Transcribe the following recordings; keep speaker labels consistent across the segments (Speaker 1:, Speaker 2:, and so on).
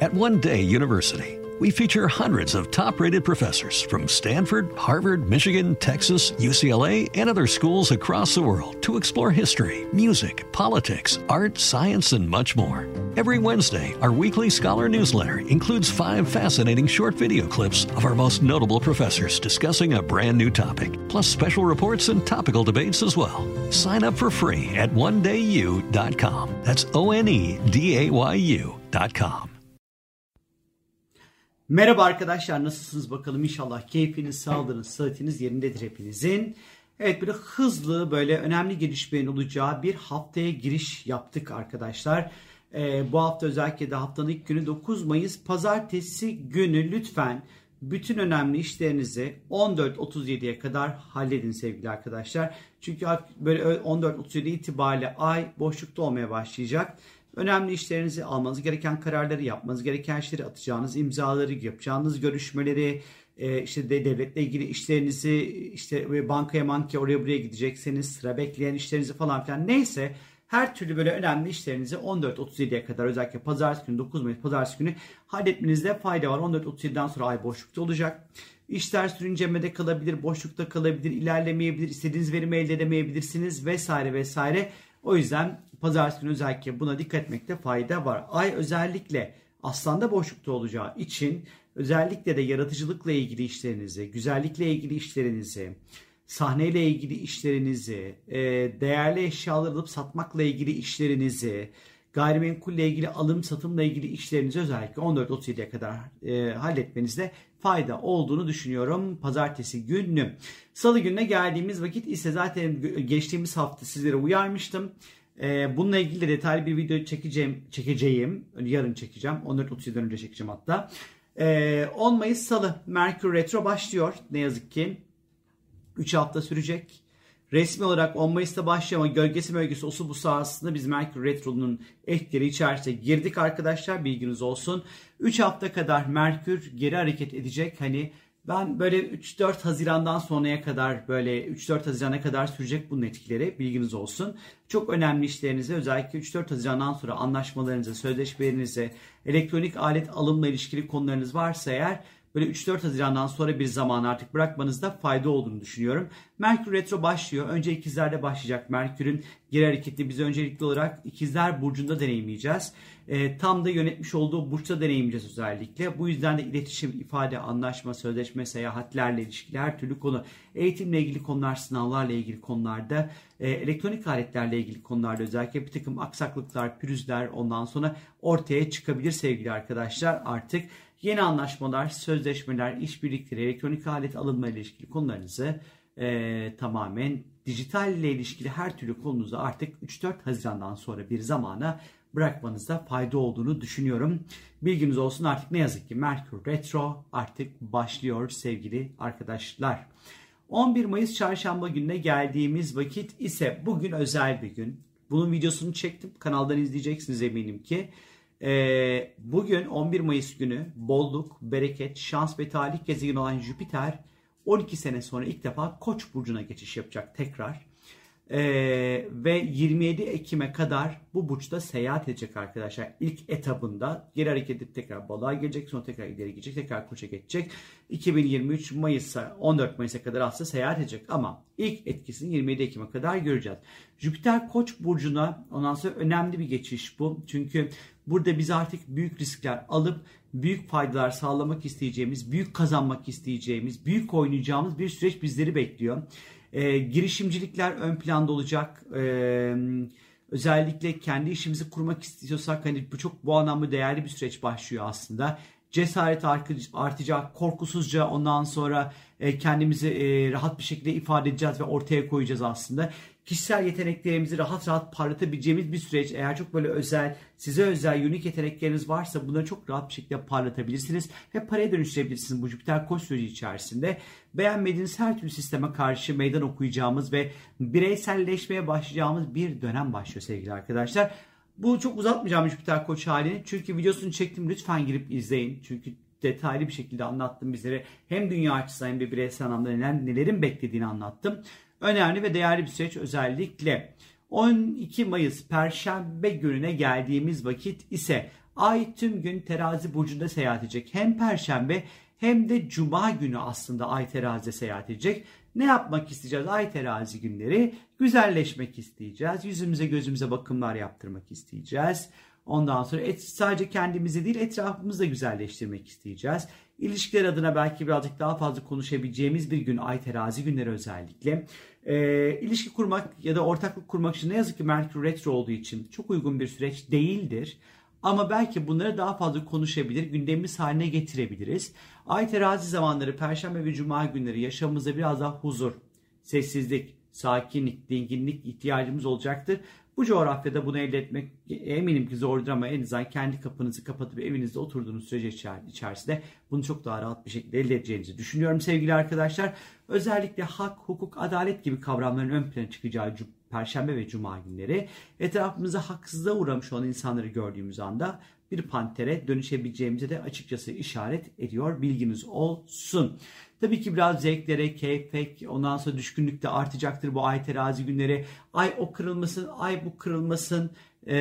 Speaker 1: At One Day University, we feature hundreds of top rated professors from Stanford, Harvard, Michigan, Texas, UCLA, and other schools across the world to explore history, music, politics, art, science, and much more. Every Wednesday, our weekly scholar newsletter includes five fascinating short video clips of our most notable professors discussing a brand new topic, plus special reports and topical debates as well. Sign up for free at onedayu.com. That's O N E D A Y U.com.
Speaker 2: Merhaba arkadaşlar nasılsınız bakalım inşallah keyfiniz, sağlığınız, sıhhatiniz yerindedir hepinizin. Evet böyle hızlı böyle önemli gelişmenin olacağı bir haftaya giriş yaptık arkadaşlar. Ee, bu hafta özellikle de haftanın ilk günü 9 Mayıs pazartesi günü lütfen bütün önemli işlerinizi 14.37'ye kadar halledin sevgili arkadaşlar. Çünkü böyle 14.37 itibariyle ay boşlukta olmaya başlayacak. Önemli işlerinizi almanız gereken kararları, yapmanız gereken işleri, atacağınız imzaları, yapacağınız görüşmeleri, e, işte de devletle ilgili işlerinizi, işte bankaya bankaya oraya buraya gidecekseniz, sıra bekleyen işlerinizi falan filan neyse her türlü böyle önemli işlerinizi 14.37'ye kadar özellikle pazartesi günü 9 Mayıs pazartesi günü halletmenizde fayda var. 14.37'den sonra ay boşlukta olacak. İşler sürüncemede kalabilir, boşlukta kalabilir, ilerlemeyebilir, istediğiniz verimi elde edemeyebilirsiniz vesaire vesaire. O yüzden pazartesi günü özellikle buna dikkat etmekte fayda var. Ay özellikle aslanda boşlukta olacağı için özellikle de yaratıcılıkla ilgili işlerinizi, güzellikle ilgili işlerinizi, sahneyle ilgili işlerinizi, e, değerli eşyalar alıp satmakla ilgili işlerinizi, gayrimenkulle ilgili alım satımla ilgili işlerinizi özellikle 14-37'ye kadar e, halletmenizde fayda olduğunu düşünüyorum pazartesi günü. Salı gününe geldiğimiz vakit ise zaten geçtiğimiz hafta sizlere uyarmıştım. E, bununla ilgili de detaylı bir video çekeceğim. çekeceğim. Yarın çekeceğim. 14.37'den önce çekeceğim hatta. 10 Mayıs Salı Merkür Retro başlıyor ne yazık ki. 3 hafta sürecek. Resmi olarak 10 Mayıs'ta başlıyor ama gölgesi bölgesi osu bu sahasında biz Merkür Retro'nun etkileri içerisine girdik arkadaşlar bilginiz olsun. 3 hafta kadar Merkür geri hareket edecek. Hani ben böyle 3-4 Haziran'dan sonraya kadar böyle 3-4 Haziran'a kadar sürecek bunun etkileri bilginiz olsun. Çok önemli işlerinize özellikle 3-4 Haziran'dan sonra anlaşmalarınızı, sözleşmelerinizi, elektronik alet alımla ilişkili konularınız varsa eğer böyle 3-4 Haziran'dan sonra bir zaman artık bırakmanızda fayda olduğunu düşünüyorum. Merkür Retro başlıyor. Önce ikizlerde başlayacak. Merkür'ün geri hareketi biz öncelikli olarak ikizler burcunda deneyimleyeceğiz. E, tam da yönetmiş olduğu burçta deneyimleyeceğiz özellikle. Bu yüzden de iletişim, ifade, anlaşma, sözleşme, seyahatlerle ilişkili her türlü konu, eğitimle ilgili konular, sınavlarla ilgili konularda, e, elektronik aletlerle ilgili konularda özellikle bir takım aksaklıklar, pürüzler ondan sonra ortaya çıkabilir sevgili arkadaşlar. Artık Yeni anlaşmalar, sözleşmeler, işbirlikleri, elektronik alet alınma ilişkili konularınızı e, tamamen dijital ile ilişkili her türlü konunuzu artık 3-4 Haziran'dan sonra bir zamana bırakmanızda fayda olduğunu düşünüyorum. Bilginiz olsun artık ne yazık ki Merkür Retro artık başlıyor sevgili arkadaşlar. 11 Mayıs çarşamba gününe geldiğimiz vakit ise bugün özel bir gün. Bunun videosunu çektim. Kanaldan izleyeceksiniz eminim ki. Ee, bugün 11 Mayıs günü bolluk, bereket, şans ve talih gezegeni olan Jüpiter 12 sene sonra ilk defa Koç burcuna geçiş yapacak tekrar. Ee, ve 27 Ekim'e kadar bu burçta seyahat edecek arkadaşlar. İlk etabında geri hareket edip tekrar balığa gelecek sonra tekrar ileri gidecek tekrar koça geçecek. 2023 Mayıs'a 14 Mayıs'a kadar aslında seyahat edecek ama ilk etkisini 27 Ekim'e kadar göreceğiz. Jüpiter Koç burcuna ondan sonra önemli bir geçiş bu. Çünkü burada biz artık büyük riskler alıp büyük faydalar sağlamak isteyeceğimiz, büyük kazanmak isteyeceğimiz, büyük oynayacağımız bir süreç bizleri bekliyor. E, girişimcilikler ön planda olacak. E, özellikle kendi işimizi kurmak istiyorsak hani bu çok bu anlamda değerli bir süreç başlıyor aslında. Cesaret artacak, korkusuzca ondan sonra e, kendimizi e, rahat bir şekilde ifade edeceğiz ve ortaya koyacağız aslında kişisel yeteneklerimizi rahat rahat parlatabileceğimiz bir süreç. Eğer çok böyle özel, size özel, unik yetenekleriniz varsa bunları çok rahat bir şekilde parlatabilirsiniz ve paraya dönüştürebilirsiniz bu Jüpiter koç süreci içerisinde. Beğenmediğiniz her türlü sisteme karşı meydan okuyacağımız ve bireyselleşmeye başlayacağımız bir dönem başlıyor sevgili arkadaşlar. Bu çok uzatmayacağım Jüpiter koç halini. Çünkü videosunu çektim. Lütfen girip izleyin. Çünkü detaylı bir şekilde anlattım bizlere. Hem dünya açısından hem de bireysel anlamda neler, nelerin beklediğini anlattım önemli ve değerli bir süreç özellikle 12 Mayıs Perşembe gününe geldiğimiz vakit ise Ay tüm gün terazi burcunda seyahat edecek. Hem perşembe hem de cuma günü aslında ay terazide seyahat edecek. Ne yapmak isteyeceğiz ay terazi günleri? Güzelleşmek isteyeceğiz. Yüzümüze gözümüze bakımlar yaptırmak isteyeceğiz. Ondan sonra et, sadece kendimizi değil etrafımızı da güzelleştirmek isteyeceğiz. İlişkiler adına belki birazcık daha fazla konuşabileceğimiz bir gün ay terazi günleri özellikle. E, ilişki kurmak ya da ortaklık kurmak için ne yazık ki Merkür Retro olduğu için çok uygun bir süreç değildir. Ama belki bunları daha fazla konuşabilir, gündemimiz haline getirebiliriz. Ay terazi zamanları, perşembe ve cuma günleri yaşamımızda biraz daha huzur, sessizlik, sakinlik, dinginlik ihtiyacımız olacaktır. Bu coğrafyada bunu elde etmek eminim ki zordur ama en azından kendi kapınızı kapatıp evinizde oturduğunuz sürece içerisinde bunu çok daha rahat bir şekilde elde edeceğinizi düşünüyorum sevgili arkadaşlar. Özellikle hak, hukuk, adalet gibi kavramların ön plana çıkacağı Perşembe ve Cuma günleri etrafımıza haksızlığa uğramış olan insanları gördüğümüz anda bir pantere dönüşebileceğimize de açıkçası işaret ediyor. Bilginiz olsun. Tabii ki biraz zevklere, keyfe, ondan sonra düşkünlük de artacaktır bu ay terazi günleri. Ay o kırılmasın, ay bu kırılmasın e,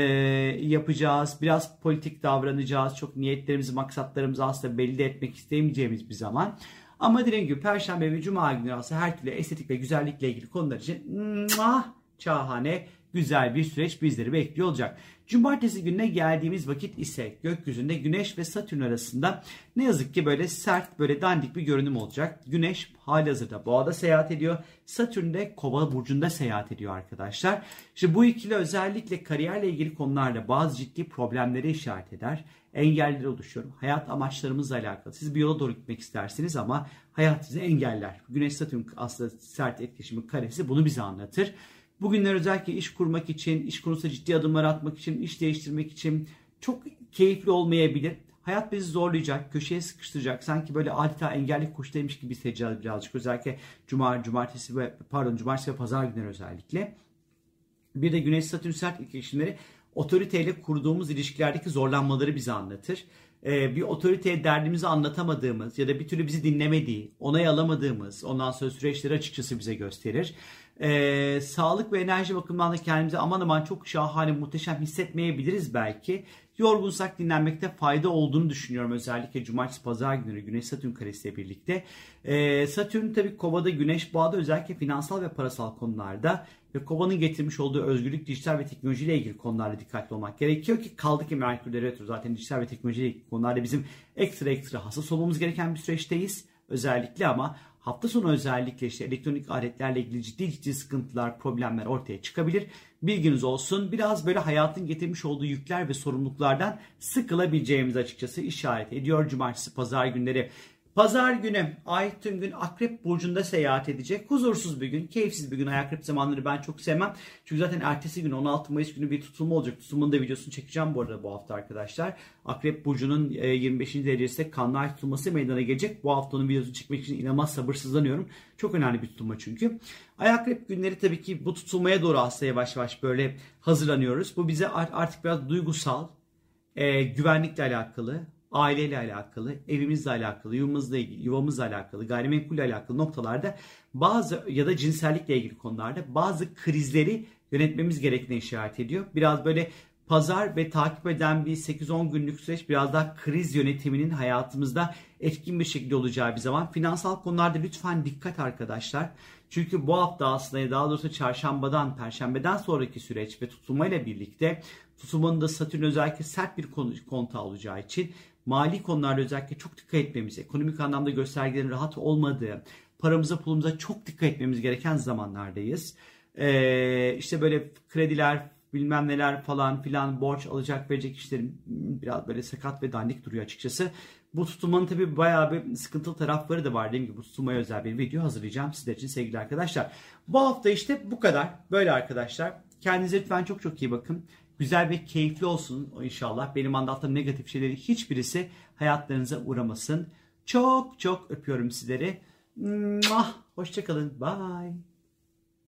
Speaker 2: yapacağız. Biraz politik davranacağız. Çok niyetlerimizi, maksatlarımızı aslında belli etmek istemeyeceğimiz bir zaman. Ama dediğim gibi Perşembe ve Cuma günü aslında her türlü estetik ve güzellikle ilgili konular için muah, şahane güzel bir süreç bizleri bekliyor olacak. Cumartesi gününe geldiğimiz vakit ise gökyüzünde Güneş ve Satürn arasında ne yazık ki böyle sert böyle dandik bir görünüm olacak. Güneş hali hazırda boğada seyahat ediyor. Satürn de kova burcunda seyahat ediyor arkadaşlar. İşte bu ikili özellikle kariyerle ilgili konularda bazı ciddi problemleri işaret eder. Engeller oluşuyor. Hayat amaçlarımızla alakalı. Siz bir yola doğru gitmek istersiniz ama hayat sizi engeller. Güneş Satürn aslında sert etkileşimin karesi bunu bize anlatır. Bugünler özellikle iş kurmak için, iş konusunda ciddi adımlar atmak için, iş değiştirmek için çok keyifli olmayabilir. Hayat bizi zorlayacak, köşeye sıkıştıracak. Sanki böyle adeta engelli kuştaymış gibi hissedeceğiz birazcık. Özellikle cuma, cumartesi ve pardon cumartesi ve pazar günleri özellikle. Bir de Güneş Satürn sert etkileşimleri otoriteyle kurduğumuz ilişkilerdeki zorlanmaları bize anlatır. Ee, bir otoriteye derdimizi anlatamadığımız ya da bir türlü bizi dinlemediği, onay alamadığımız ondan sonra süreçleri açıkçası bize gösterir e, sağlık ve enerji bakımından da kendimizi aman aman çok şahane muhteşem hissetmeyebiliriz belki. Yorgunsak dinlenmekte fayda olduğunu düşünüyorum özellikle cumartesi pazar günü Güneş Satürn karesiyle birlikte. E, Satürn tabii kovada Güneş boğada özellikle finansal ve parasal konularda ve kovanın getirmiş olduğu özgürlük dijital ve teknolojiyle ilgili konularda dikkatli olmak gerekiyor ki kaldı ki Merkür Retro zaten dijital ve teknolojiyle ilgili konularda bizim ekstra ekstra hassas olmamız gereken bir süreçteyiz özellikle ama hafta sonu özellikle işte elektronik aletlerle ilgili ciddi ciddi sıkıntılar, problemler ortaya çıkabilir. Bilginiz olsun. Biraz böyle hayatın getirmiş olduğu yükler ve sorumluluklardan sıkılabileceğimiz açıkçası işaret ediyor. Cumartesi, pazar günleri Pazar günü Ay tüm gün Akrep Burcu'nda seyahat edecek. Huzursuz bir gün, keyifsiz bir gün. Ay Akrep zamanları ben çok sevmem. Çünkü zaten ertesi gün 16 Mayıs günü bir tutulma olacak. Tutulmanın da videosunu çekeceğim bu arada bu hafta arkadaşlar. Akrep Burcu'nun 25. E, derecesinde kanlı ay tutulması meydana gelecek. Bu haftanın videosunu çekmek için inanılmaz sabırsızlanıyorum. Çok önemli bir tutulma çünkü. Ay Akrep günleri tabii ki bu tutulmaya doğru aslında yavaş yavaş böyle hazırlanıyoruz. Bu bize artık biraz duygusal, e, güvenlikle alakalı, aileyle alakalı, evimizle alakalı, yuvamızla ilgili, yuvamızla alakalı, gayrimenkulle alakalı noktalarda bazı ya da cinsellikle ilgili konularda bazı krizleri yönetmemiz gerektiğine işaret ediyor. Biraz böyle pazar ve takip eden bir 8-10 günlük süreç biraz daha kriz yönetiminin hayatımızda etkin bir şekilde olacağı bir zaman. Finansal konularda lütfen dikkat arkadaşlar. Çünkü bu hafta aslında daha doğrusu çarşambadan, perşembeden sonraki süreç ve tutulmayla birlikte tutulmanın da Satürn özellikle sert bir konta olacağı için mali konularda özellikle çok dikkat etmemiz, ekonomik anlamda göstergelerin rahat olmadığı, paramıza pulumuza çok dikkat etmemiz gereken zamanlardayız. Ee, işte böyle krediler, bilmem neler falan filan borç alacak verecek işlerin biraz böyle sakat ve dandik duruyor açıkçası. Bu tutulmanın tabi bayağı bir sıkıntılı tarafları da var. Dediğim gibi bu tutulmaya özel bir video hazırlayacağım sizler için sevgili arkadaşlar. Bu hafta işte bu kadar. Böyle arkadaşlar. Kendinize lütfen çok çok iyi bakın güzel ve keyifli olsun inşallah. Benim anlattığım negatif şeyleri hiçbirisi hayatlarınıza uğramasın. Çok çok öpüyorum sizleri. Hoşçakalın. Bye.